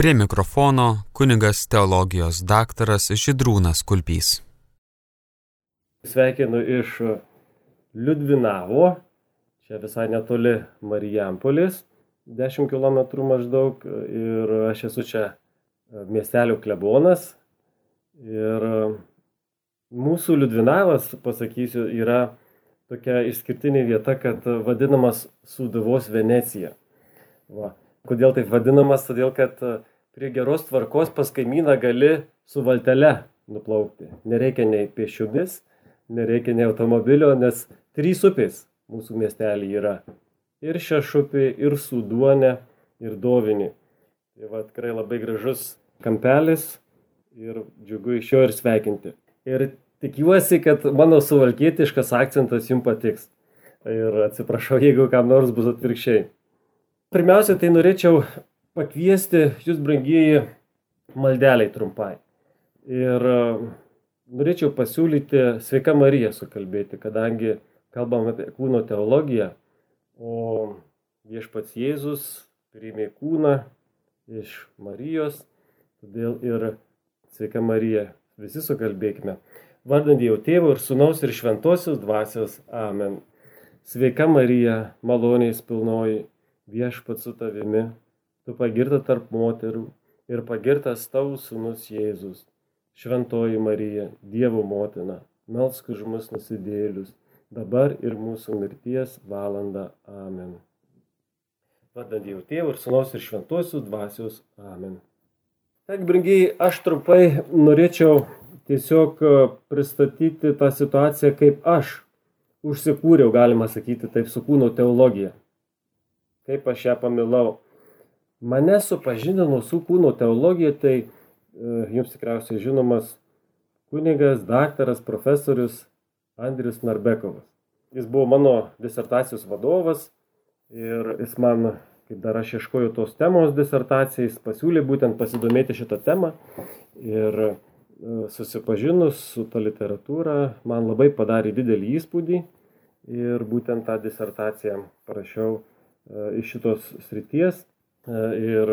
Prie mikrofono kunigas teologijos daktaras Židrūnas Kulpys. Sveikinu iš Liudvinavo, čia visai netoli Marijampolės, 10 km maždaug ir aš esu čia miestelio klebonas. Ir mūsų Liudvinavas, pasakysiu, yra tokia išskirtinė vieta, kad vadinamas Sūduvos Venecija. Va. Kodėl taip vadinamas? Todėl, kad prie geros tvarkos pas kaimyną gali su valtele nuplaukti. Nereikia nei pėšiomis, nereikia nei automobilio, nes trys upės mūsų miestelį yra. Ir šešupė, ir suduonė, ir dovinė. Tai va tikrai labai gražus kampelis ir džiugu iš jo ir sveikinti. Ir tikiuosi, kad mano suvalkietiškas akcentas jums patiks. Ir atsiprašau, jeigu kam nors bus atvirkščiai. Pirmiausia, tai norėčiau pakviesti jūs, brangieji, maldeliai trumpai. Ir e, norėčiau pasiūlyti Sveika Marija sukalbėti, kadangi kalbam apie kūno teologiją, o viešpats Jėzus priėmė kūną iš Marijos, todėl ir Sveika Marija, visi sukalbėkime vardant Dievo tėvo ir sunaus ir šventosios dvasios. Amen. Sveika Marija, malonės pilnoji, viešpat su tavimi, tu pagirta tarp moterų ir pagirtas tavo sūnus Jėzus. Šventoji Marija, Dievo motina, melsk už mus nusidėlius, dabar ir mūsų mirties valanda. Amen. Vardant Dievo tėvo ir sunaus ir šventosios dvasios. Amen. Tak, brangiai, aš trumpai norėčiau tiesiog e, pristatyti tą situaciją, kaip aš užsikūriau, galima sakyti, taip su kūno teologija. Kaip aš ją pamilau. Mane supažindino su kūno teologija, tai e, jums tikriausiai žinomas kunigas, daktaras, profesorius Andrius Narbekovas. Jis buvo mano disertacijos vadovas ir jis man, kaip dar aš ieškojau tos temos disertacijais, pasiūlė būtent pasidomėti šitą temą. Ir susipažinus su ta literatūra man labai padarė didelį įspūdį ir būtent tą disertaciją parašiau e, iš šitos srities. E, ir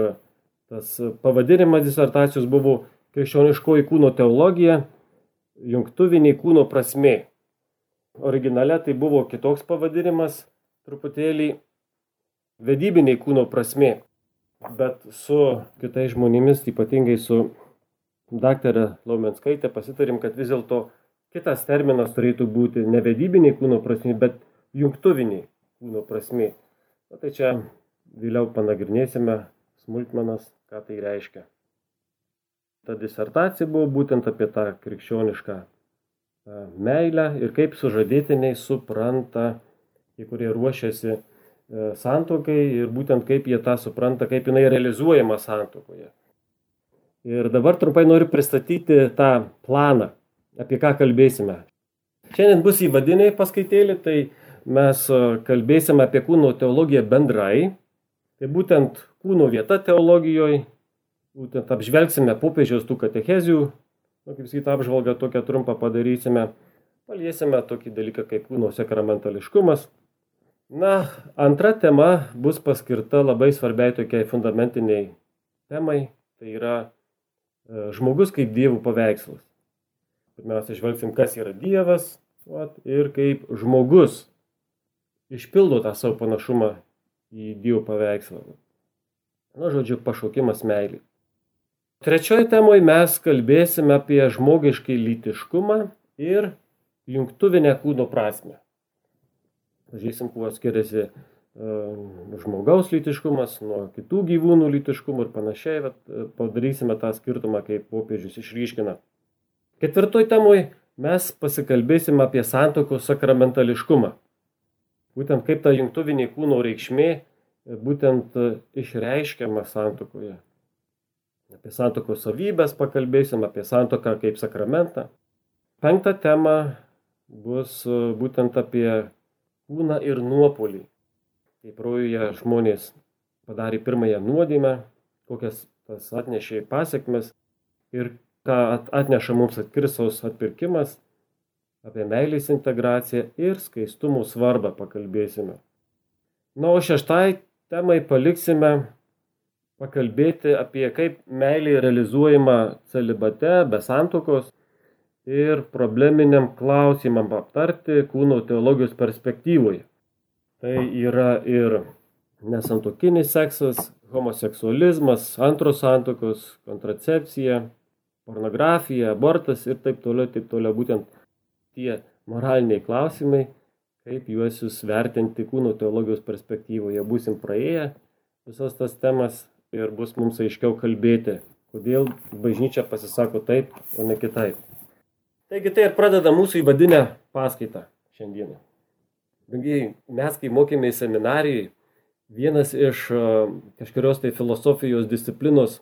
tas pavadinimas disertacijos buvo krikščioniškoji kūno teologija, jungtuviniai kūno prasme. Originale tai buvo kitoks pavadinimas, truputėlį vedybiniai kūno prasme. Bet su kitais žmonėmis, ypatingai su daktarė Laumenskaitė pasitarim, kad vis dėlto kitas terminas turėtų būti ne vedybiniai kūno prasme, bet jungtuviniai kūno prasme. Na tai čia vėliau panagrinėsime smulkmenas, ką tai reiškia. Ta disertacija buvo būtent apie tą krikščionišką e, meilę ir kaip sužadėtiniai supranta, tie, kurie ruošiasi e, santokai ir būtent kaip jie tą supranta, kaip jinai realizuojama santokoje. Ir dabar trumpai noriu pristatyti tą planą, apie ką kalbėsime. Šiandien bus įvadiniai paskaitėlį, tai mes e, kalbėsime apie kūno teologiją bendrai. Tai būtent kūno vieta teologijoje, būtent apžvelgsime popiežiaus tų katechezių, nu, kaip sakyt, apžvalgą tokią trumpą padarysime. Paliesime tokį dalyką kaip kūno sakramentališkumas. Na, antra tema bus paskirta labai svarbiai tokiai fundamentiniai temai. Tai yra E, žmogus kaip dievų paveikslas. Pirmiausia, žvelgsim, kas yra Dievas vat, ir kaip žmogus išpildo tą savo panašumą į Dievo paveikslą. Na, žodžiu, pašaukimas meilį. Trečioje temoje mes kalbėsime apie žmogiškai lytiškumą ir jungtuvinę kūno prasme. Pažiūrėsim, kuo skiriasi žmogaus lytiškumas nuo kitų gyvūnų lytiškumų ir panašiai, bet e, padarysime tą skirtumą, kaip popiežius išryškina. Ketvirtoj temoj mes pasikalbėsime apie santokos sakramentališkumą. Būtent kaip ta jungtuvinė kūno reikšmė būtent e, išreiškiama santokoje. Apie santokos savybės pakalbėsim, apie santoką kaip sakramentą. Penkta tema bus būtent apie kūną ir nuopolį kaip rojuje žmonės padarė pirmąją nuodėmę, kokias tas atnešė pasiekmes ir ką atneša mums Kristaus atpirkimas, apie meilės integraciją ir skaistumo svarbą pakalbėsime. Na, o šeštai temai paliksime pakalbėti apie kaip meilė realizuojama celibate, be santokos ir probleminiam klausimam aptarti kūno teologijos perspektyvoje. Tai yra ir nesantokinis seksas, homoseksualizmas, antros santokos, kontracepcija, pornografija, abortas ir taip toliau, taip toliau. Būtent tie moraliniai klausimai, kaip juos vertinti kūno teologijos perspektyvoje. Būsim praėję visas tas temas ir bus mums aiškiau kalbėti, kodėl bažnyčia pasisako taip, o ne kitaip. Taigi tai ir pradeda mūsų įvadinę paskaitą šiandieną. Brangiai, mes kai mokėmės seminarijai, vienas iš kažkurios tai filosofijos disciplinos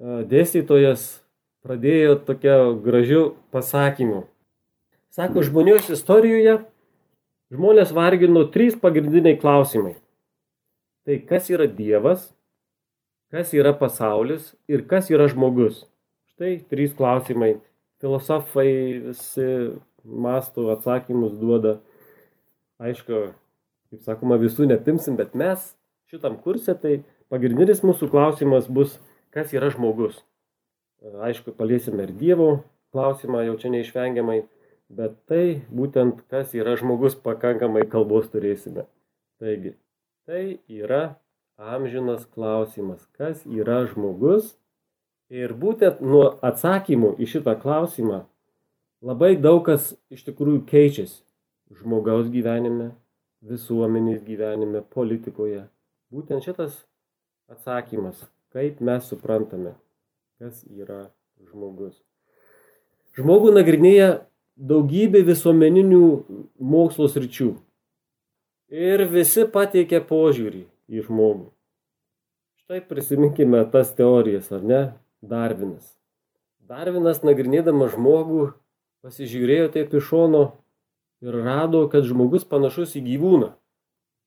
dėstytojas pradėjo tokia gražiu pasakymu. Sako, žmonijos istorijoje žmonės vargino trys pagrindiniai klausimai. Tai kas yra Dievas, kas yra pasaulis ir kas yra žmogus. Štai trys klausimai. Filosofai visi mastų atsakymus duoda. Aišku, kaip sakoma, visų nepimsim, bet mes šitam kursė, tai pagrindinis mūsų klausimas bus, kas yra žmogus. Aišku, paliesime ir Dievo klausimą, jau čia neišvengiamai bet tai būtent kas yra žmogus pakankamai kalbos turėsime. Taigi, tai yra amžinas klausimas, kas yra žmogus ir būtent nuo atsakymų į šitą klausimą labai daug kas iš tikrųjų keičiasi žmogaus gyvenime, visuomenės gyvenime, politikoje. Būtent šitas atsakymas, kaip mes suprantame, kas yra žmogus. Žmogų nagrinėja daugybė visuomeninių mokslo sričių. Ir visi pateikia požiūrį į žmogų. Štai prisiminkime tas teorijas, ar ne? Darvinas. Darvinas nagrinėdamas žmogų pasižiūrėjo taip iš šono ir rado, kad žmogus panašus į gyvūną.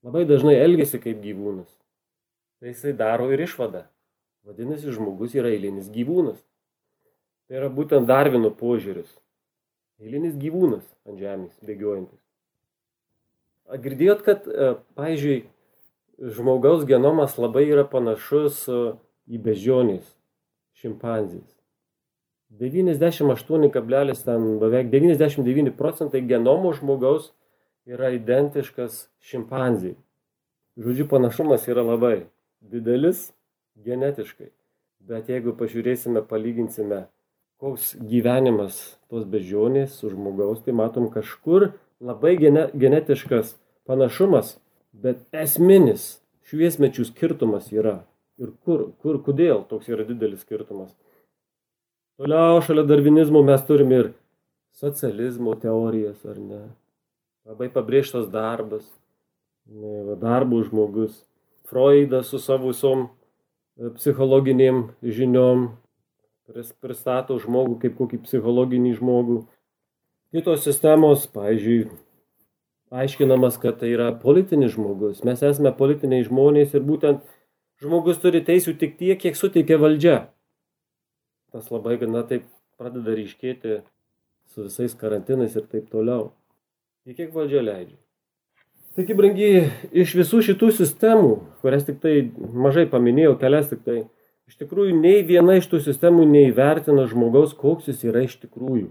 Labai dažnai elgesi kaip gyvūnas. Tai jisai daro ir išvadą. Vadinasi, žmogus yra eilinis gyvūnas. Tai yra būtent Darvino požiūris. Eilinis gyvūnas ant žemės bėgiojantis. Girdėjot, kad, e, pavyzdžiui, žmogaus genomas labai yra panašus e, į bežionės šimpanzės. 98, ten beveik 99 procentai genomo žmogaus yra identiškas šimpanzijai. Žodžiu, panašumas yra labai didelis genetiškai. Bet jeigu pažiūrėsime, palyginsime koks gyvenimas tos bežionės su žmogaus, tai matom kažkur labai gene, genetiškas panašumas, bet esminis šviesmečių skirtumas yra. Ir kur, kur, kodėl toks yra didelis skirtumas. Toliau šalia darvinizmo mes turime ir socializmo teorijas, ar ne? Labai pabrėžtas darbas, ne, darbų žmogus. Freudas su savo visom e, psichologiniam žiniom, pristato žmogų kaip kokį psichologinį žmogų. Kitos sistemos, pavyzdžiui, aiškinamas, kad tai yra politinis žmogus. Mes esame politiniai žmonės ir būtent žmogus turi teisų tik tiek, kiek suteikia valdžia. Tas labai gana taip pradeda ryškėti su visais karantinais ir taip toliau. Ir kiek valdžia leidžia. Taigi, brangiai, iš visų šitų sistemų, kurias tik tai mažai paminėjau, kelias tik tai, Iš tikrųjų, nei viena iš tų sistemų neįvertina žmogaus, koks jis yra iš tikrųjų.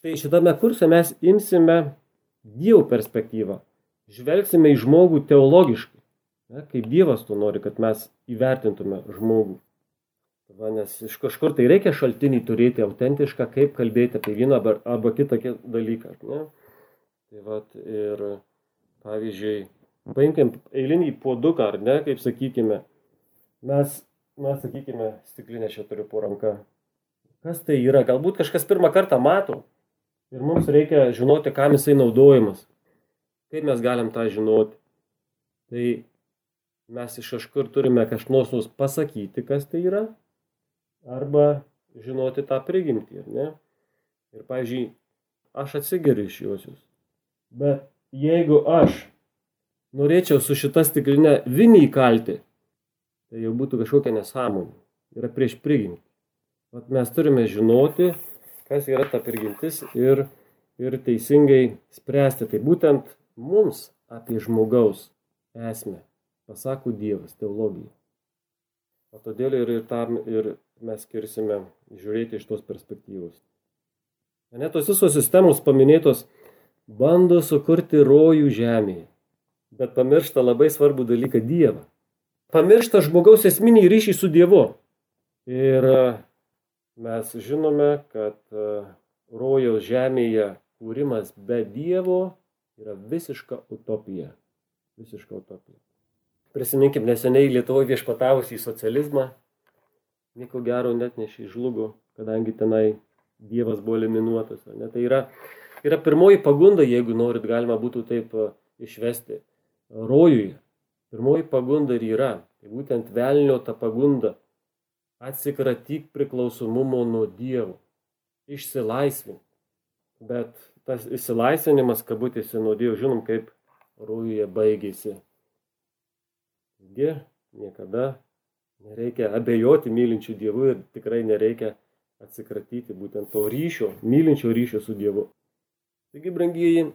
Štai šitame kurse mes imsime Dievo perspektyvą, žvelgsime į žmogų teologiškai, ne, kaip Dievas to nori, kad mes įvertintume žmogų. Va, nes iš kažkur tai reikia šaltinį turėti autentišką, kaip kalbėti apie vieną arba, arba kitą dalyką. Ne? Tai va, ir pavyzdžiui, paimkim eilinį puoduką, ar ne, kaip sakykime, mes na, sakykime, stiklinę čia turiu po ranka. Kas tai yra? Galbūt kažkas pirmą kartą mato ir mums reikia žinoti, kam jisai naudojamas. Kaip mes galim tą žinoti? Tai mes iš kažkur turime kažnos mums pasakyti, kas tai yra, arba žinoti tą prigimtį, ar ne? Ir, pavyzdžiui, aš atsigeriu iš josius. Bet jeigu aš norėčiau su šita stiklinė vinį įkalti, tai jau būtų kažkokia nesąmonė. Yra prieš prigimtį. Vat mes turime žinoti, kas yra ta prigimtis ir, ir teisingai spręsti. Tai būtent mums apie žmogaus esmę pasako Dievas, teologija. O todėl ir, ir tam ir mes skirsime žiūrėti iš tos perspektyvos. Ne tos visos sistemos paminėtos bando sukurti rojų žemėje, bet pamiršta labai svarbų dalyką - Dievą. Pamiršta žmogaus esminį ryšį su Dievu. Ir mes žinome, kad rojaus žemėje kūrimas be Dievo yra visiška utopija. Visiška utopija. Prisiminkim neseniai Lietuvoje viešpatavusį socializmą. Nieko gero net nešižlugo, kadangi tenai Dievas buvo eliminuotas. Ne? Tai yra, yra pirmoji pagunda, jeigu norit, galima būtų taip išvesti. Rojuje. Pirmoji pagunda ir yra. Tai būtent velnio ta pagunda. Atsikratyk priklausomumo nuo Dievo. Išsilaisvink. Bet tas išsilaisvinimas, kabutėse, nuo Dievo, žinom, kaip rūjuje baigėsi. Taigi, niekada nereikia abejoti mylinčių Dievų ir tikrai nereikia atsikratyti būtent to ryšio, mylinčio ryšio su Dievu. Taigi, brangieji,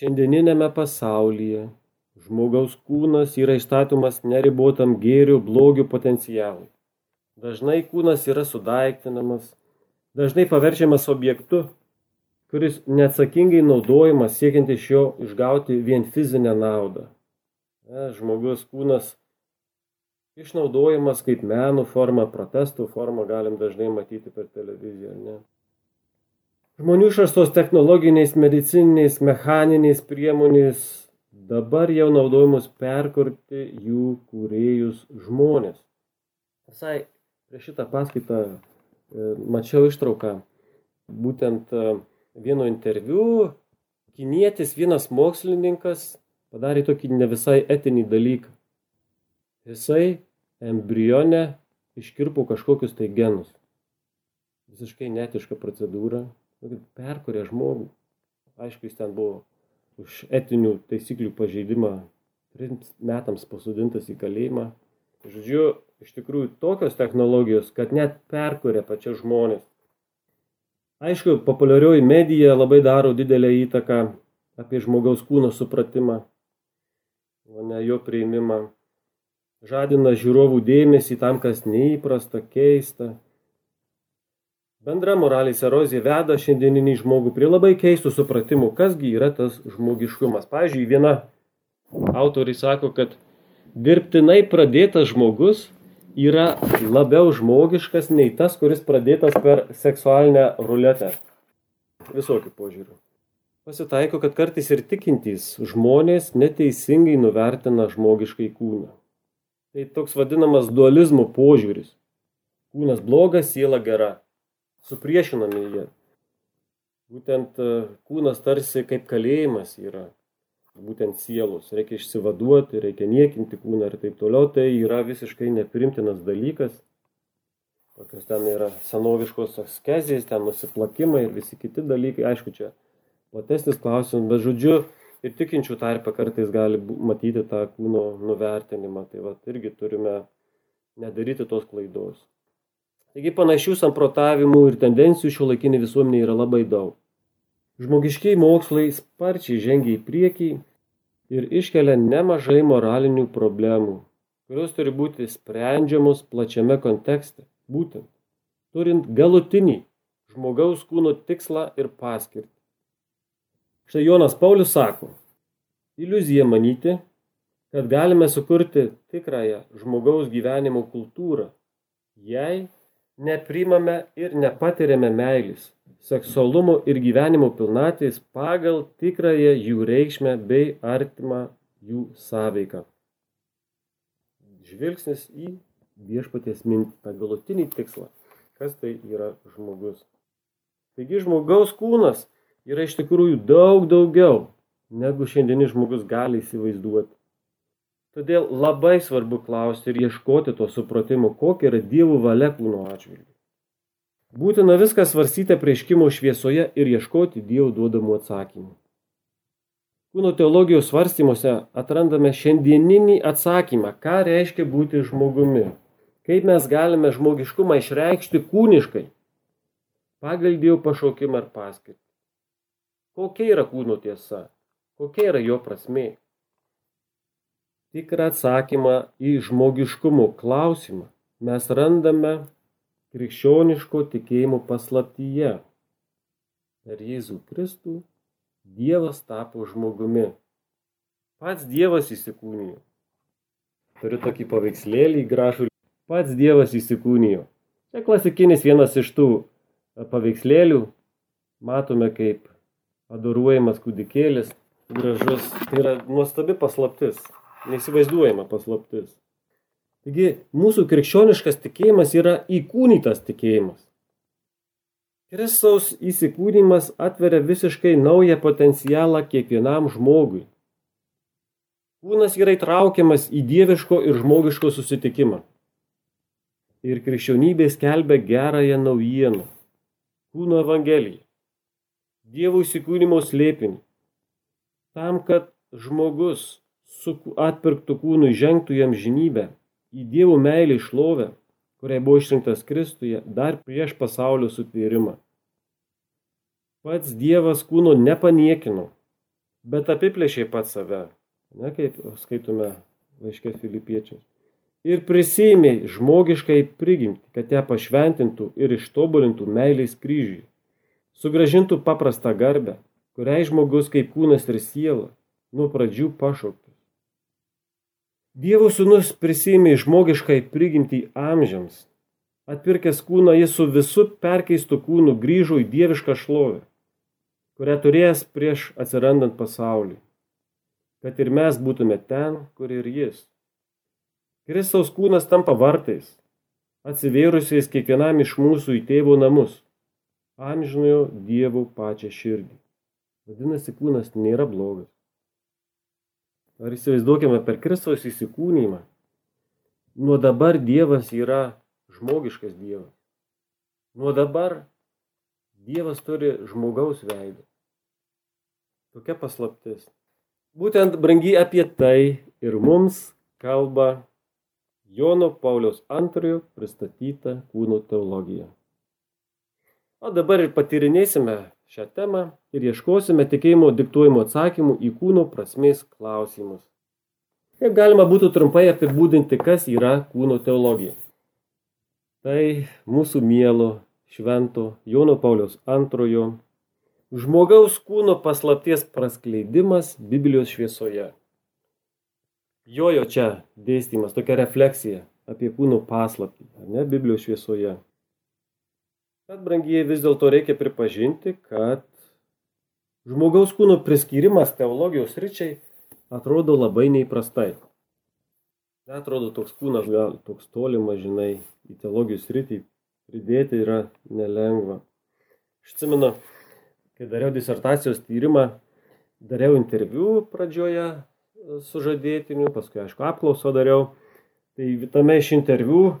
šiandieninėme pasaulyje žmogaus kūnas yra išstatomas neribotam gėrio blogio potencialui. Dažnai kūnas yra sudaiktinamas, dažnai paverčiamas objektu, kuris neatsakingai naudojamas siekiant iš jo išgauti vien fizinę naudą. Ne, žmogus kūnas išnaudojamas kaip menų forma, protestų forma, galim dažnai matyti per televiziją. Ne? Žmonių išrastos technologiniais, medicininiais, mechaniniais priemonės dabar jau naudojamos perkurti jų kūrėjus žmonės. Visai prieš šitą paskaitą e, mačiau ištrauką būtent e, vieno interviu kinietis vienas mokslininkas padarė tokį ne visai etinį dalyką. Jisai embrione iškirpo kažkokius tai genus. Visiškai netiška procedūra. Perkurė žmogų. Aišku, jis ten buvo už etinių taisyklių pažeidimą trims metams pasodintas į kalėjimą. Žodžiu, iš tikrųjų tokios technologijos, kad net perkuria pačias žmonės. Aišku, populiarioji medija labai daro didelę įtaką apie žmogaus kūno supratimą, o ne jo prieimimą. Žadina žiūrovų dėmesį tam, kas neįprasta, keista. Bendra moralės erozija veda šiandieninį žmogų prie labai keistų supratimų, kasgi yra tas žmogiškumas. Pavyzdžiui, viena autoriai sako, kad dirbtinai pradėtas žmogus yra labiau žmogiškas nei tas, kuris pradėtas per seksualinę ruletę. Visokių požiūrių. Pasitaiko, kad kartais ir tikintys žmonės neteisingai nuvertina žmogiškai kūną. Tai toks vadinamas dualizmo požiūris. Kūnas blogas, siela gera. Supriešinami jie. Būtent e, kūnas tarsi kaip kalėjimas yra būtent sielos. Reikia išsivaduoti, reikia niekinti kūną ir taip toliau. Tai yra visiškai neprimtinas dalykas. Tokios ten yra senoviškos askezijas, ten nusiplakimai ir visi kiti dalykai. Aišku, čia platesnis klausimas, bet žodžiu, ir tikinčių tarpe kartais gali matyti tą kūno nuvertinimą. Tai va, irgi turime nedaryti tos klaidos. Taigi panašių samprotavimų ir tendencijų šio laikinė visuomenė yra labai daug. Žmogiškiai mokslai sparčiai žengia į priekį ir iškelia nemažai moralinių problemų, kurios turi būti sprendžiamos plačiame kontekste, būtent turint galutinį žmogaus kūno tikslą ir paskirtį. Štai Jonas Paulius sako, iliuzija manyti, kad galime sukurti tikrąją žmogaus gyvenimo kultūrą, jei neprimame ir nepatiriame meilės, seksualumo ir gyvenimo pilnatvės pagal tikrąją jų reikšmę bei artimą jų sąveiką. Žvilgsnis į viešpaties mintį, tą galutinį tikslą, kas tai yra žmogus. Taigi žmogaus kūnas yra iš tikrųjų daug daugiau, negu šiandienis žmogus gali įsivaizduoti. Todėl labai svarbu klausti ir ieškoti to supratimo, kokia yra dievų valia kūno atžvilgiu. Būtina viską svarstyti prieškimo šviesoje ir ieškoti Dievo duodamų atsakymų. Kūno teologijos svarstymuose atrandame šiandieninį atsakymą, ką reiškia būti žmogumi, kaip mes galime žmogiškumą išreikšti kūniškai, pagal Dievo pašaukimą ir paskirtį. Kokia yra kūno tiesa, kokia yra jo prasmė. Tikrą atsakymą į žmogiškumo klausimą mes randame krikščioniško tikėjimo paslaptyje. Per Jėzų Kristų Dievas tapo žmogumi. Pats Dievas įsikūnijo. Turiu tokį paveikslėlį gražų. Pats Dievas įsikūnijo. Čia klasikinis vienas iš tų paveikslėlių. Matome, kaip adoruojamas kūdikėlis, gražus. Tai yra nuostabi paslaptis, neįsivaizduojama paslaptis. Taigi mūsų krikščioniškas tikėjimas yra įkūnytas tikėjimas. Kristaus įsikūnymas atveria visiškai naują potencialą kiekvienam žmogui. Kūnas yra įtraukiamas į dieviško ir žmogiško susitikimą. Ir krikščionybė skelbia gerąją naujieną - kūno evangeliją. Dievo įsikūnymo slėpinį. Tam, kad žmogus su atpirktų kūnui žengtų jam žinybę į Dievo meilį išlovę, kuriai buvo išrinktas Kristuje dar prieš pasaulio sutvėrimą. Pats Dievas kūno nepaniekino, bet apiplėšė pat save, ne kaip skaitome laiškė filipiečiams. Ir prisėmė žmogiškai prigimti, kad ją pašventintų ir ištobulintų meiliais kryžiui sugražintų paprastą garbę, kuriai žmogus kaip kūnas ir siela nuo pradžių pašauktas. Dievo sūnus prisėmė žmogiškai prigimtį amžiams. Atpirkęs kūną jis su visu perkeistu kūnu grįžo į dievišką šlovę, kurią turės prieš atsirandant pasaulį, kad ir mes būtume ten, kur ir jis. Kristaus kūnas tampa vartais, atsivėrusiais kiekvienam iš mūsų į tėvo namus amžinojo Dievo pačią širdį. Vadinasi, kūnas nėra blogas. Ar įsivaizduokime per Kristaus įsikūnymą? Nuo dabar Dievas yra žmogiškas Dievas. Nuo dabar Dievas turi žmogaus veidą. Tokia paslaptis. Būtent brangiai apie tai ir mums kalba Jono Pauliaus antrojo pristatyta kūno teologija. O dabar ir patyrinėsime šią temą ir ieškosime tikėjimo diktuojimo atsakymų į kūno prasmės klausimus. Kaip galima būtų trumpai apibūdinti, kas yra kūno teologija? Tai mūsų mielo švento Jono Pauliaus antrojo žmogaus kūno paslapties praskleidimas Biblijos šviesoje. Jojo čia dėstymas, tokia refleksija apie kūno paslaptį, ne Biblijos šviesoje. Bet, brangieji, vis dėlto reikia pripažinti, kad žmogaus kūno priskyrimas teologijos ryčiai atrodo labai neįprastai. Atrodo, toks kūnas gal toks tolimas, žinai, į teologijos rytį pridėti yra nelengva. Aš atsimenu, kai dariau disertacijos tyrimą, dariau interviu pradžioje su žadėtiniu, paskui, aišku, apklausą dariau. Tai tame iš interviu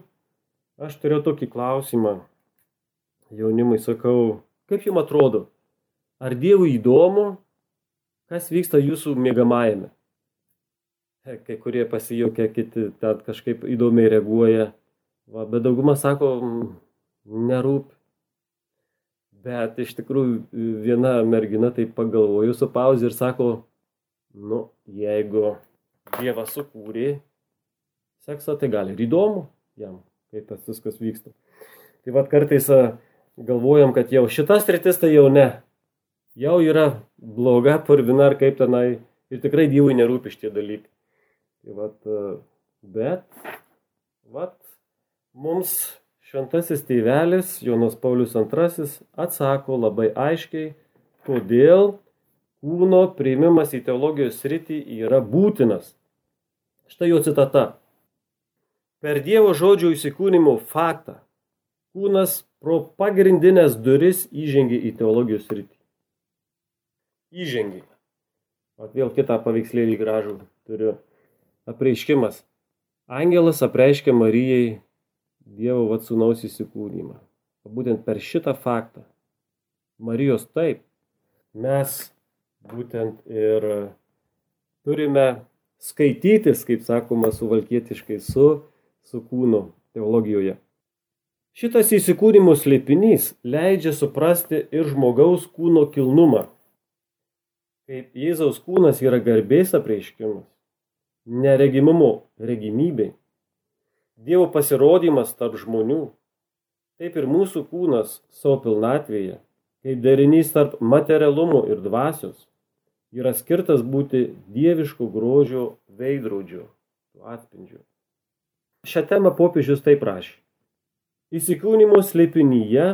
aš turėjau tokį klausimą, jaunimui sakau, kaip jums atrodo, ar Dievui įdomu, kas vyksta jūsų mėgamajame? Kai kurie pasijokia, kiti ten kažkaip įdomiai reaguoja, va, bet dauguma sako, nerūp. Bet iš tikrųjų viena mergina taip pagalvoju su pauzė ir sako, nu, jeigu Dievas sukūrė seksą, tai gal ir įdomu jam, kaip tas viskas vyksta. Tai vad kartais galvojam, kad jau šitas rytis tai jau ne. Jau yra bloga, purvina ar kaip tenai. Ir tikrai Dievui nerūpi šitie dalykai. Tai vat, e, bet, vat, mums šventasis tėvelis Jonas Paulius II atsako labai aiškiai, kodėl kūno priimimas į teologijos sritį yra būtinas. Štai jo citata. Per Dievo žodžio įsikūnimo faktą kūnas pro pagrindinės duris įžengė į teologijos sritį. Įžengė. O vėl kitą paveikslėlį gražų turiu. Apreiškimas. Angelas apreiškia Marijai Dievo vatsūnaus įsikūnymą. Būtent per šitą faktą. Marijos taip. Mes būtent ir turime skaitytis, kaip sakoma, suvalkietiškai su, su kūnu teologijoje. Šitas įsikūrimo slėpinys leidžia suprasti ir žmogaus kūno kilnumą. Kaip Jėzaus kūnas yra garbės apreiškimas, neregimumo regimybei. Dievo pasirodymas tarp žmonių. Taip ir mūsų kūnas savo pilnatvėje, kaip derinys tarp materialumo ir dvasios, yra skirtas būti dieviško grožio veidrodžiu, atspindžiu. Šią temą popiežius taip rašė. Įsikūnymo slėpinyje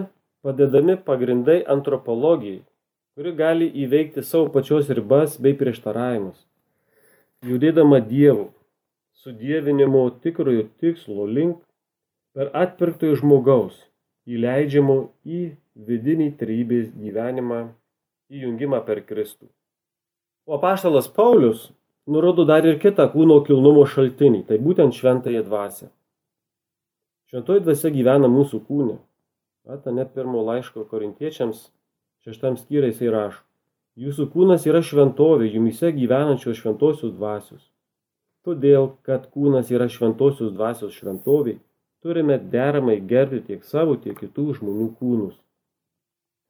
padedami pagrindai antropologijai, kuri gali įveikti savo pačios ribas bei prieštaravimus. Judėdama Dievu, sudievinimo tikrojo tikslo link, per atpirktojo žmogaus, įleidžiamo į vidinį trybės gyvenimą, įjungimą per Kristų. O paštalas Paulius nurodo dar ir kitą kūno kilnumo šaltinį, tai būtent šventąją dvasę. Šventoji dvasia gyvena mūsų kūne. Ata net pirmo laiško korintiečiams šeštam skyriai jisai rašo. Jūsų kūnas yra šventovė, jumise gyvenančios šventosios dvasios. Todėl, kad kūnas yra šventosios dvasios šventovė, turime deramai gerbti tiek savo, tiek kitų žmonių kūnus.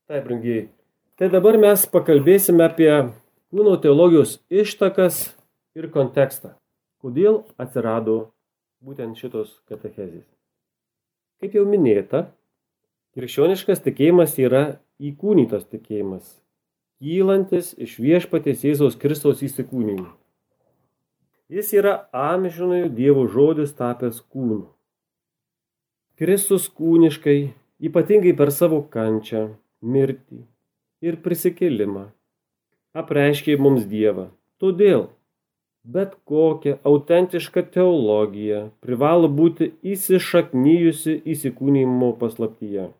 Taip, brangiai. Tai dabar mes pakalbėsime apie kūno teologijos ištakas ir kontekstą. Kodėl atsirado būtent šitos katechezės. Kaip jau minėta, krikščioniškas tikėjimas yra įkūnytas tikėjimas, kylantis iš viešpatės Jėzaus Kristaus įsikūnymų. Jis yra amžinojo Dievo žodis tapęs kūnu. Kristus kūniškai, ypatingai per savo kančią, mirtį ir prisikėlimą, apreiškė mums Dievą. Todėl bet kokia autentiška teologija privalo būti įsišaknyjusi įsikūnymo paslaptyje.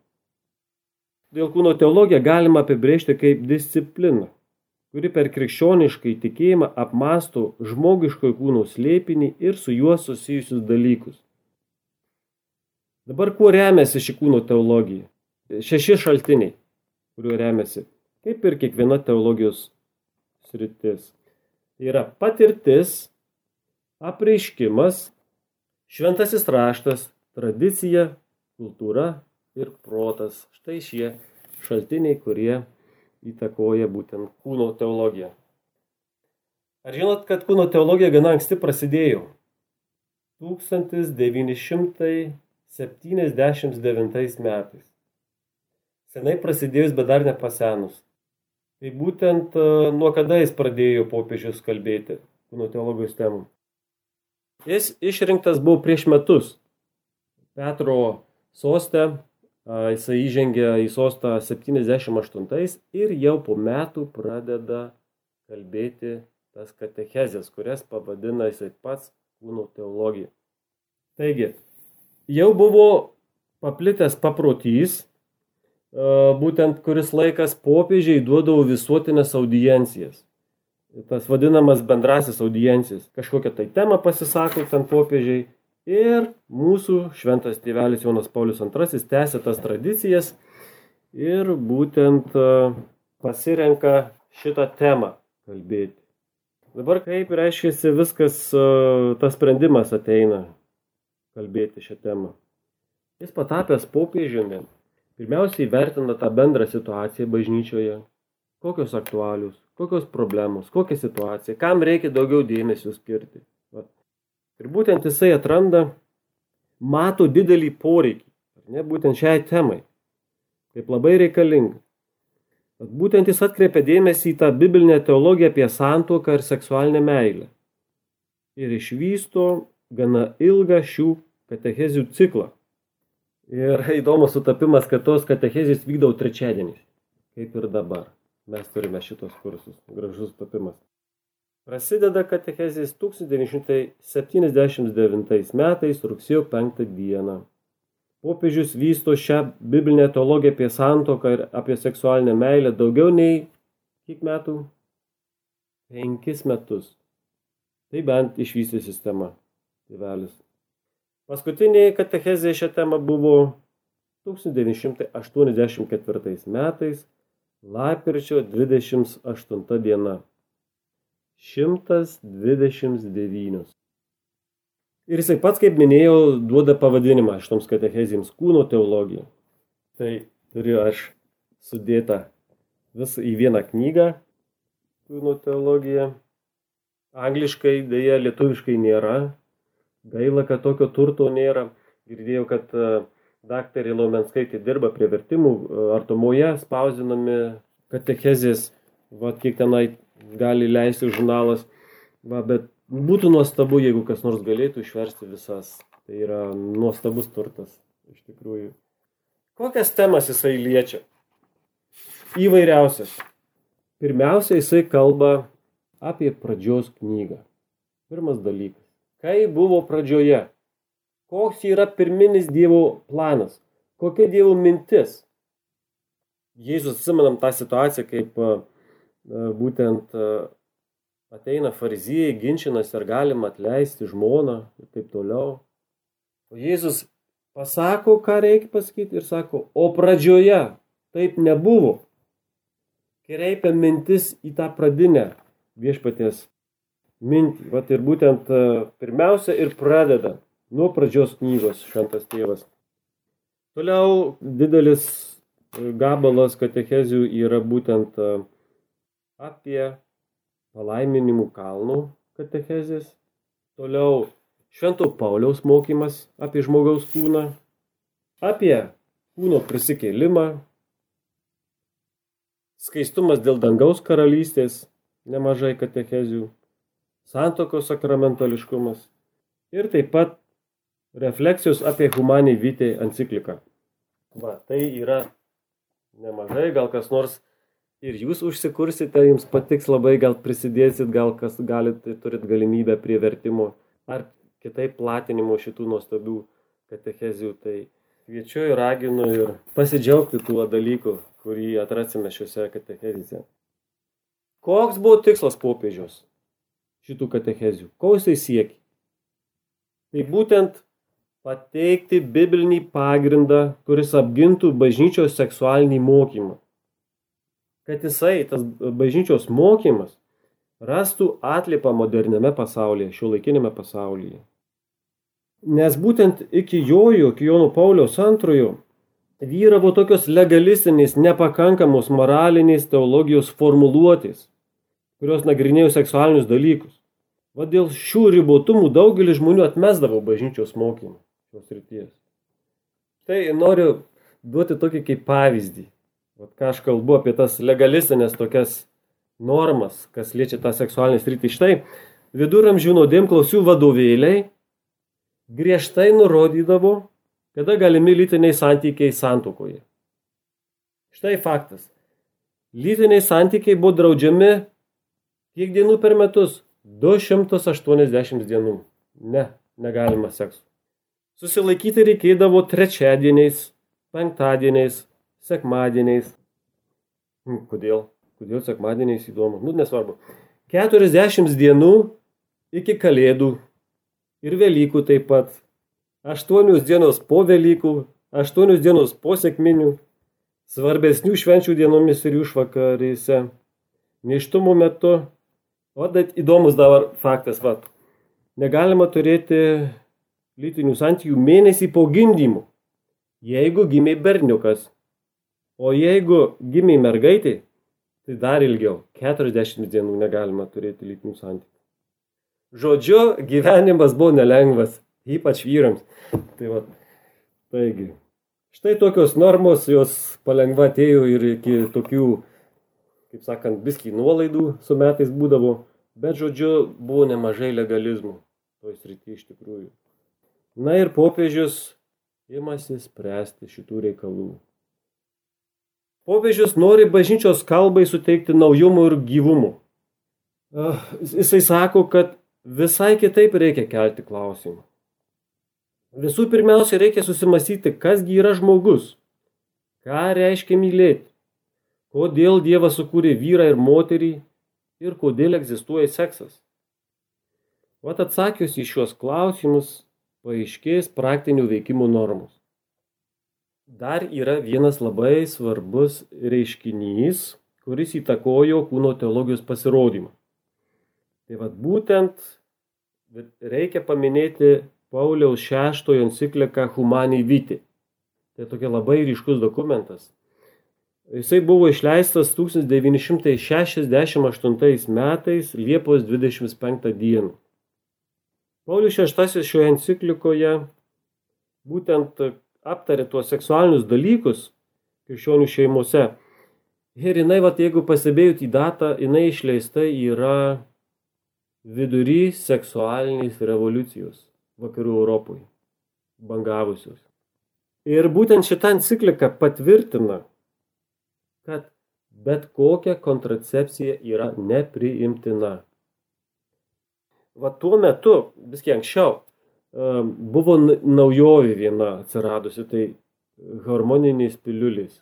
Dėl kūno teologiją galima apibrėžti kaip discipliną, kuri per krikščioniškai tikėjimą apmastų žmogiškojo kūno slėpinį ir su juo susijusius dalykus. Dabar kuo remiasi ši kūno teologija? Šeši šaltiniai, kuriuo remiasi, kaip ir kiekviena teologijos sritis yra patirtis, apreiškimas, šventasis raštas, tradicija, kultūra ir protas. Štai šie šaltiniai, kurie įtakoja būtent kūno teologiją. Ar žinot, kad kūno teologija gana anksti prasidėjo? 1979 metais. Senai prasidėjus, bet dar nepasenus. Tai būtent e, nuo kada jis pradėjo popiežius kalbėti kūno teologijos temų. Jis išrinktas buvo prieš metus. Petro soste, jisai įžengė į sostą 78 ir jau po metų pradeda kalbėti tas katechezės, kurias pavadina jisai pats kūno teologija. Taigi, jau buvo paplitęs paprotys, būtent kuris laikas popiežiai duodavo visuotinės audiencijas. Tas vadinamas bendrasis audiencijas. Kažkokią tai temą pasisako ten popiežiai. Ir mūsų šventas tėvelis Jonas Paulius II tęsia tas tradicijas ir būtent pasirenka šitą temą kalbėti. Dabar kaip reiškia viskas, tas sprendimas ateina kalbėti šią temą. Jis patapęs popiežiumi Pirmiausiai vertina tą bendrą situaciją bažnyčioje, kokios aktualius, kokios problemos, kokia situacija, kam reikia daugiau dėmesio skirti. Va. Ir būtent jisai atranda, mato didelį poreikį, ne, būtent šiai temai, kaip labai reikalinga. Bet būtent jis atkreipia dėmesį į tą biblinę teologiją apie santuoką ir seksualinę meilę. Ir išvysto gana ilgą šių katechezių ciklą. Ir įdomus sutapimas, kad tos katechezės vykdavo trečiadieniais, kaip ir dabar. Mes turime šitos kursus. Gražus sutapimas. Prasideda katechezės 1979 metais rugsėjo 5 dieną. Popiežius vysto šią biblinę teologiją apie santoką ir apie seksualinę meilę daugiau nei kiek metų? Penkis metus. Tai bent išvystė sistema. Tėvelis. Paskutinė katechezė šią temą buvo 1984 metais, lapkričio 28 diena. 129. Ir jisai pats, kaip minėjau, duoda pavadinimą šitoms katechezijams kūno teologija. Tai turiu aš sudėtą visą į vieną knygą kūno teologija. Angliškai dėja lietuviškai nėra, gaila, kad tokio turto nėra. Girdėjau, kad e, daktarė Lomenskaitė dirba prie vertimų, e, artumoje spausdinami katechezės, va, kiek tenai gali leisti žurnalas. Va, bet būtų nuostabu, jeigu kas nors galėtų išversti visas. Tai yra nuostabus turtas, iš tikrųjų. Kokias temas jisai liečia? Įvairiausias. Pirmiausia, jisai kalba apie pradžios knygą. Pirmas dalykas. Kai buvo pradžioje? Koks yra pirminis Dievo planas? Kokia Dievo mintis? Jėzus atsimenam tą situaciją, kaip būtent ateina farizijai, ginčinas ar galima atleisti žmoną ir taip toliau. O Jėzus pasako, ką reikia pasakyti ir sako, o pradžioje taip nebuvo. Kreipia mintis į tą pradinę viešpatės mintį. Vat ir būtent pirmiausia ir pradeda nuo pradžios knygos šventas tėvas. Toliau didelis gabalas katechezių yra būtent apie palaiminimų kalnų katechezės. Toliau Švento Pauliaus mokymas apie žmogaus kūną, apie kūno prisikėlimą, skaistumas dėl dangaus karalystės, nemažai katechezių, santokos sakramentališkumas ir taip pat refleksijos apie humaniai vytį encikliką. Va, tai yra nemažai, gal kas nors ir jūs užsikursite, jums patiks labai, gal prisidėsit, gal kas galite, turit galimybę prie vertimo ar kitaip platinimo šitų nuostabių katechezių. Tai kviečiu ir raginu ir pasidžiaugti tuo dalyku, kurį atrasime šiuose katechezėse. Koks buvo tikslas popiežiaus šitų katechezių? Ko jisai siekia? Tai būtent pateikti biblinį pagrindą, kuris apgintų bažnyčios seksualinį mokymą kad jisai, tas bažnyčios mokymas, rastų atlipą moderniame pasaulyje, šio laikinėme pasaulyje. Nes būtent iki jojų, iki Jono Pauliaus antrojo, vyravo tokios legalistinės, nepakankamos moralinės teologijos formuluotės, kurios nagrinėjo seksualinius dalykus. Va dėl šių ribotumų daugelis žmonių atmesdavo bažnyčios mokymą šios ryties. Tai noriu duoti tokį kaip pavyzdį. Vat ką aš kalbu apie tas legalistinės tokias normas, kas liečia tą seksualinį sritį. Štai viduramžių nuodėmklausių vadovėliai griežtai nurodydavo, kada galimi lytiniai santykiai santukoje. Štai faktas. Lytiniai santykiai buvo draudžiami kiek dienų per metus? 280 dienų. Ne, negalima seksu. Susilaikyti reikėdavo trečiadieniais, penktadieniais, sekmadieniais. Hm, kodėl? Kodėl sekmadieniais įdomu? Nu, nesvarbu. 40 dienų iki kalėdų ir Velykų taip pat. 8 dienos po Velykų, 8 dienos po sekminių, svarbesnių švenčių dienomis ir išvakarėse, neštumo metu. O bet įdomus dabar faktas, va. Negalima turėti lytinių santykių mėnesį po gimdymų, jeigu gimė berniukas. O jeigu gimė mergaitė, tai dar ilgiau, 40 dienų negalima turėti lytinių santykių. Žodžiu, gyvenimas buvo nelengvas, ypač vyrams. Tai va, taigi, štai tokios normos, jos palengva atėjo ir iki tokių, kaip sakant, biskį nuolaidų su metais būdavo, bet žodžiu, buvo nemažai legalizmų toj srity iš tikrųjų. Na ir popiežius imasi spręsti šitų reikalų. Popiežius nori bažnyčios kalbai suteikti naujumų ir gyvumų. Jisai sako, kad visai kitaip reikia kelti klausimą. Visų pirmiausia, reikia susimastyti, kasgi yra žmogus, ką reiškia mylėti, kodėl Dievas sukūrė vyrą ir moterį ir kodėl egzistuoja seksas. Vat atsakius į šios klausimus, paaiškės praktinių veikimų normos dar yra vienas labai svarbus reiškinys, kuris įtakojo kūno teologijos pasirodymą. Tai vad būtent reikia paminėti Pauliaus šeštojo encikliką Humaniai Vyti. Tai tokia labai ryškus dokumentas. Jisai buvo išleistas 1968 metais Liepos 25 dieną. Paulius VI šioje enciklikoje būtent aptarė tuos seksualinius dalykus krikščionių šeimose. Ir jinai, vat, jeigu pasibėjot į datą, jinai išleista yra vidury seksualinės revoliucijos vakarų Europoje, bangavusios. Ir būtent šitą encikliką patvirtina, kad bet kokia kontracepcija yra nepriimtina. Va tuo metu, viskiek anksčiau, buvo naujovė viena atsiradusi, tai hormoniniais piliuliais.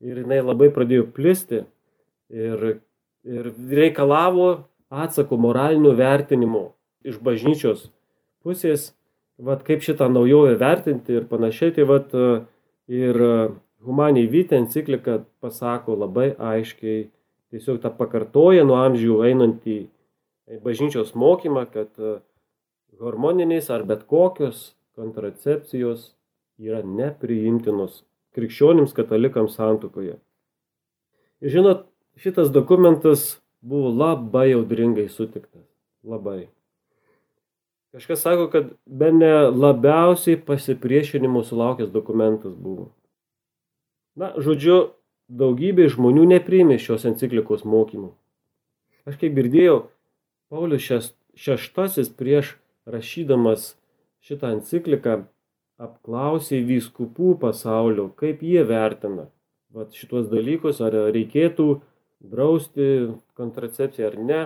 Ir jinai labai pradėjo plisti ir, ir reikalavo atsako moralinio vertinimo iš bažnyčios pusės, vat, kaip šitą naujovę vertinti ir panašiai. Tai vat, ir Humaniai Vytė enciklika pasako labai aiškiai, tiesiog tą pakartoja nuo amžių einantį bažnyčios mokymą, kad hormoninės ar bet kokios kontracepcijos yra nepriimtinos krikščionims katalikams santukoje. Ir žinot, šitas dokumentas buvo labai audringai sutiktas. Labai. Kažkas sako, kad be ne labiausiai pasipriešinimo sulaukęs dokumentas buvo. Na, žodžiu, daugybė žmonių nepriėmė šios enciklikos mokymų. Aš kaip girdėjau, Paulius šeštasis prieš rašydamas šitą encikliką apklausė vyskupų pasaulio, kaip jie vertina vat, šitos dalykus, ar reikėtų drausti kontracepciją ar ne.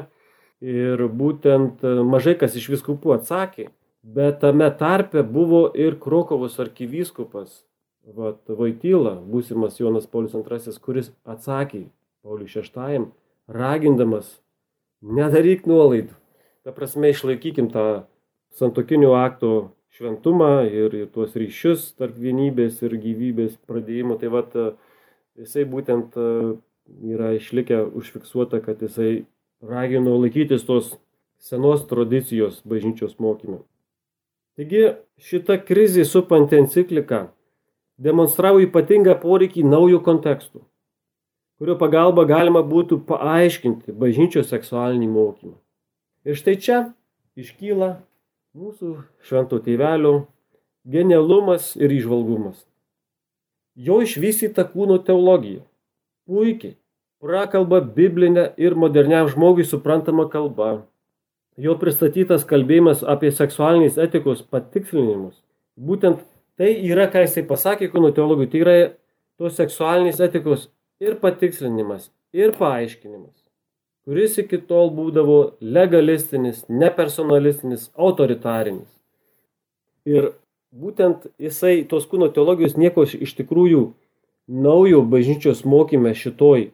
Ir būtent mažai kas iš viskupų atsakė, bet tame tarpe buvo ir Krokovos arkivyskupas vat, Vaityla, būsimas Jonas Paulius II, kuris atsakė Paulius VI, ragindamas nedaryk nuolaidų. Ta prasme, išlaikykim tą santokinio akto šventumą ir, ir tuos ryšius tarp vienybės ir gyvybės pradėjimo. Tai vat, jisai būtent yra išlikę užfiksuota, kad jisai ragino laikytis tos senos tradicijos bažnyčios mokymų. Taigi šita krizė supanti encikliką demonstravo ypatingą poreikį naujų kontekstų, kurio pagalba galima būtų paaiškinti bažnyčios seksualinį mokymą. Ir štai čia iškyla mūsų švento tėvelio genialumas ir išvalgumas. Jo išvystyta kūno teologija puikiai prakalba biblinę ir moderniam žmogui suprantamą kalbą. Jo pristatytas kalbėjimas apie seksualinės etikos patikslinimus. Būtent Tai yra, ką jisai pasakė kūno teologui, tai yra tos seksualinės etikos ir patikslinimas, ir paaiškinimas, kuris iki tol būdavo legalistinis, nepersonalistinis, autoritarinis. Ir būtent jisai tos kūno teologijos nieko iš tikrųjų naujo bažnyčios mokymę šitoj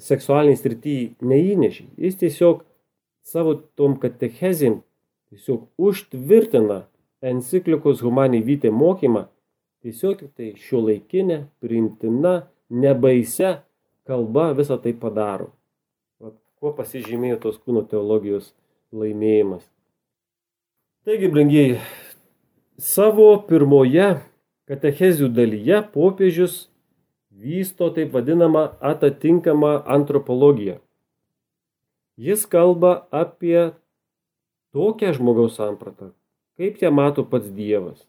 seksualiniai srityje neįnešė. Jis tiesiog savo tom katechezim tiesiog užtvirtina enciklikos Humaniai Vytė mokymą tiesiog tik tai šio laikinė, priimtina, nebaise kalba visą tai padaro. Vat, kuo pasižymėjo tos kūno teologijos laimėjimas. Taigi, brangiai, savo pirmoje katechezių dalyje popiežius vysto taip vadinamą atatinkamą antropologiją. Jis kalba apie tokią žmogaus sampratą, kaip ją mato pats Dievas.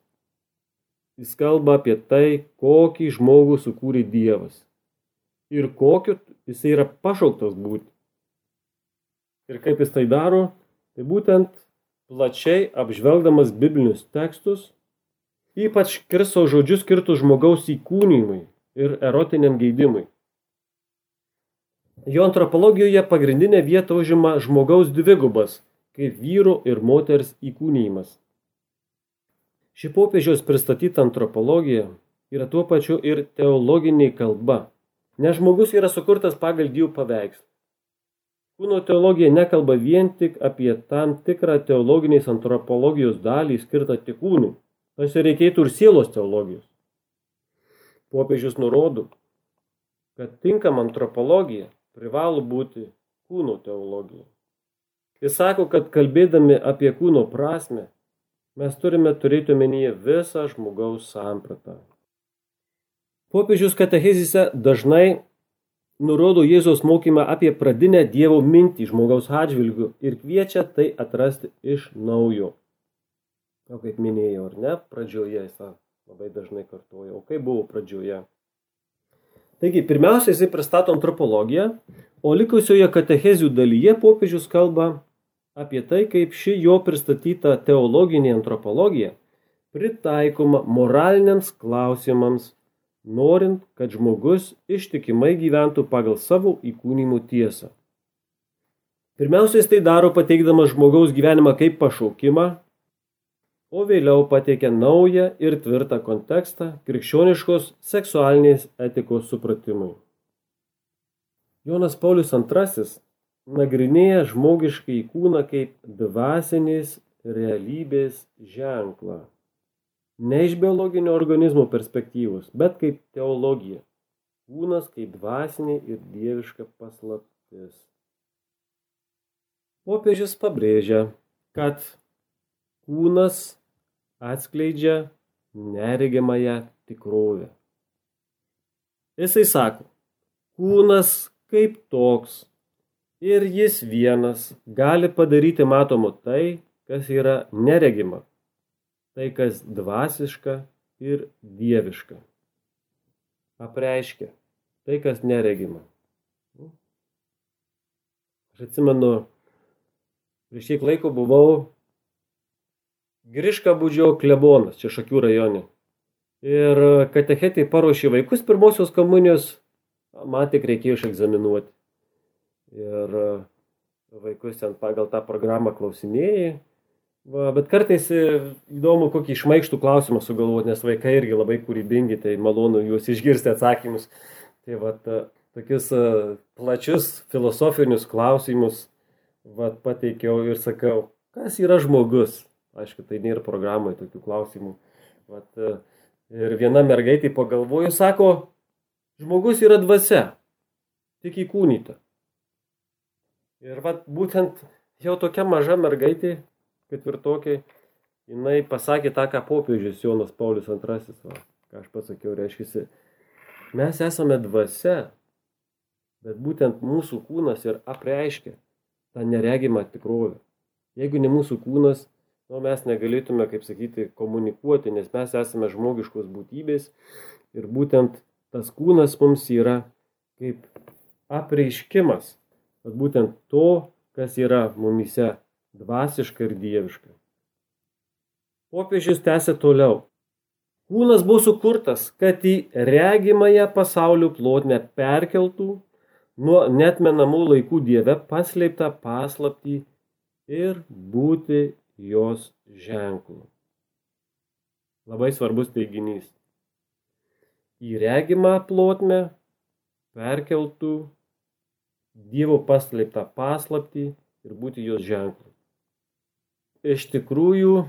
Jis kalba apie tai, kokį žmogų sukūrė Dievas ir kokiu jis yra pašauktas būti. Ir kaip jis tai daro, tai būtent plačiai apžvelgdamas biblinius tekstus, ypač Kristaus žodžius skirtus žmogaus įkūnymui ir erotiniam geidimui. Jo antropologijoje pagrindinę vietą užima žmogaus dvigubas, kaip vyro ir moters įkūnymas. Ši popiežiaus pristatyta antropologija yra tuo pačiu ir teologinė kalba, nes žmogus yra sukurtas pagal Dievų paveikslą. Kūno teologija nekalba vien tik apie tam tikrą teologinės antropologijos dalį skirtą tik kūnui, tarsi reikėtų ir sielos teologijos. Popiežius nurodo, kad tinkama antropologija privalo būti kūno teologija. Jis sako, kad kalbėdami apie kūno prasme, mes turime turėti omenyje visą žmogaus sampratą. Popiežius katechizise dažnai nurodo Jėzaus mokymą apie pradinę Dievo mintį žmogaus atžvilgių ir kviečia tai atrasti iš naujo. O kaip minėjau, ar ne, pradžioje jis labai dažnai kartuoja, o kaip buvo pradžioje. Taigi, pirmiausia, jisai pristato antropologiją, o likusioje katechezių dalyje popiežius kalba apie tai, kaip ši jo pristatyta teologinė antropologija pritaikoma moraliniams klausimams, norint, kad žmogus ištikimai gyventų pagal savo įkūnymų tiesą. Pirmiausia, jis tai daro pateikdamas žmogaus gyvenimą kaip pašaukimą, o vėliau pateikia naują ir tvirtą kontekstą krikščioniškos seksualinės etikos supratimui. Jonas Paulius II nagrinėja žmogiškai kūną kaip dvasinės realybės ženklą. Ne iš biologinio organizmo perspektyvos, bet kaip teologija. Kūnas kaip dvasinė ir dieviška paslaptis. Popiežius pabrėžia, kad kūnas atskleidžia neregimąją tikrovę. Jisai sako, kūnas kaip toks ir jis vienas gali padaryti matomu tai, kas yra neregima, tai kas dvasiška ir dieviška. Apreiškia tai, kas neregima. Aš atsimenu, prieš kiek laiko buvau Griška būdžio klebonas, čia Šakių rajone. Ir katechetai paruošė vaikus pirmosios komunijos, man tik reikėjo išegzaminuoti. Ir vaikus ten pagal tą programą klausinėjai. Va, bet kartais įdomu, kokį išmaištų klausimą sugalvoti, nes vaikai irgi labai kūrybingi, tai malonu juos išgirsti atsakymus. Tai va, tokius plačius filosofinius klausimus vat, pateikiau ir sakau, kas yra žmogus. Aišku, tai nėra programai tokių klausimų. Vat, e, ir viena mergaitė pagalvoju, sako, žmogus yra dvasia, tik įkūnyta. Ir vat, būtent jau tokia maža mergaitė, ketvirtokė, jinai pasakė tą, ką popiežius Jonas Paulius II, va, ką aš pasakiau, reiškia, mes esame dvasia, bet būtent mūsų kūnas ir apreiškia tą neregimą tikrovę. Jeigu ne mūsų kūnas, nu, mes negalėtume, kaip sakyti, komunikuoti, nes mes esame žmogiškos būtybės ir būtent tas kūnas mums yra kaip apreiškimas, kad būtent to, kas yra mumise dvasiška ir dieviška. Popiežius tęsė toliau. Kūnas buvo sukurtas, kad į regimąją pasaulio plotmę perkeltų nuo netmenamų laikų Dieve paslėptą paslaptį ir būti jos ženklu. Labai svarbus teiginys. Į regimą plotmę perkeltų Dievo paslėptą paslaptį ir būti jos ženklu. Iš tikrųjų,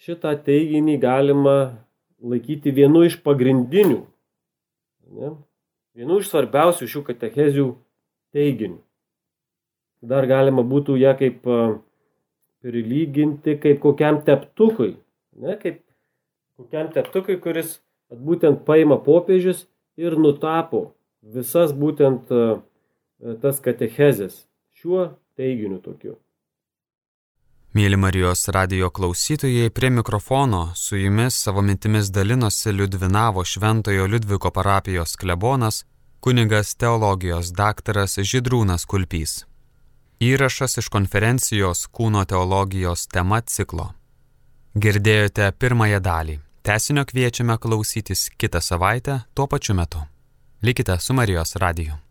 šitą teiginį galima laikyti vienu iš pagrindinių ne, vienu iš svarbiausių šių katechezių teiginių. Dar galima būtų ją kaip prilyginti kaip kokiam teptukui, ne, kaip kokiam teptukui, kuris būtent paima popiežius ir nutapo visas būtent tas katechezės šiuo teiginiu tokiu. Mėly Marijos radio klausytojai, prie mikrofono su jumis savo mintimis dalinosi Liudvinavo Šventojo Liudviko parapijos klebonas, kunigas teologijos daktaras Židrūnas Kulpys. Įrašas iš konferencijos Kūno teologijos tema ciklo. Girdėjote pirmąją dalį. Tesinio kviečiame klausytis kitą savaitę tuo pačiu metu. Likite su Marijos radiju.